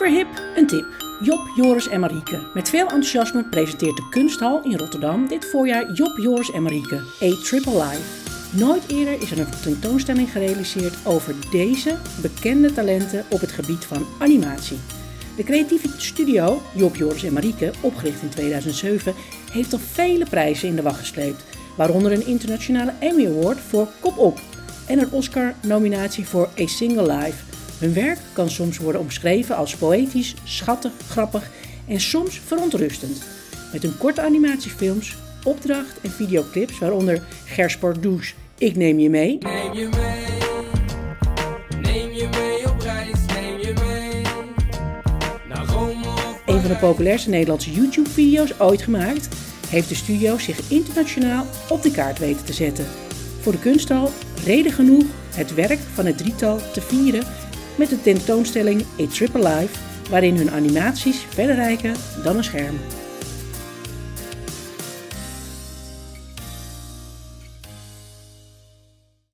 Verhip een tip. Job, Joris en Marieke. Met veel enthousiasme presenteert de Kunsthal in Rotterdam dit voorjaar Job, Joris en Marieke, A Triple Life. Nooit eerder is er een tentoonstelling gerealiseerd over deze bekende talenten op het gebied van animatie. De creatieve studio Job, Joris en Marieke, opgericht in 2007, heeft al vele prijzen in de wacht gesleept, waaronder een internationale Emmy Award voor Kop Op en een Oscar-nominatie voor A Single Life. Hun werk kan soms worden omschreven als poëtisch, schattig, grappig en soms verontrustend. Met hun korte animatiefilms, opdracht en videoclips, waaronder Gersport Douche, Ik neem je mee. Neem je mee, neem je mee op reis, neem je mee naar Rome of Een van de populairste Nederlandse YouTube-video's ooit gemaakt, heeft de studio zich internationaal op de kaart weten te zetten. Voor de kunsthal reden genoeg het werk van het drietal te vieren met de tentoonstelling A Triple Life, waarin hun animaties verder reiken dan een scherm.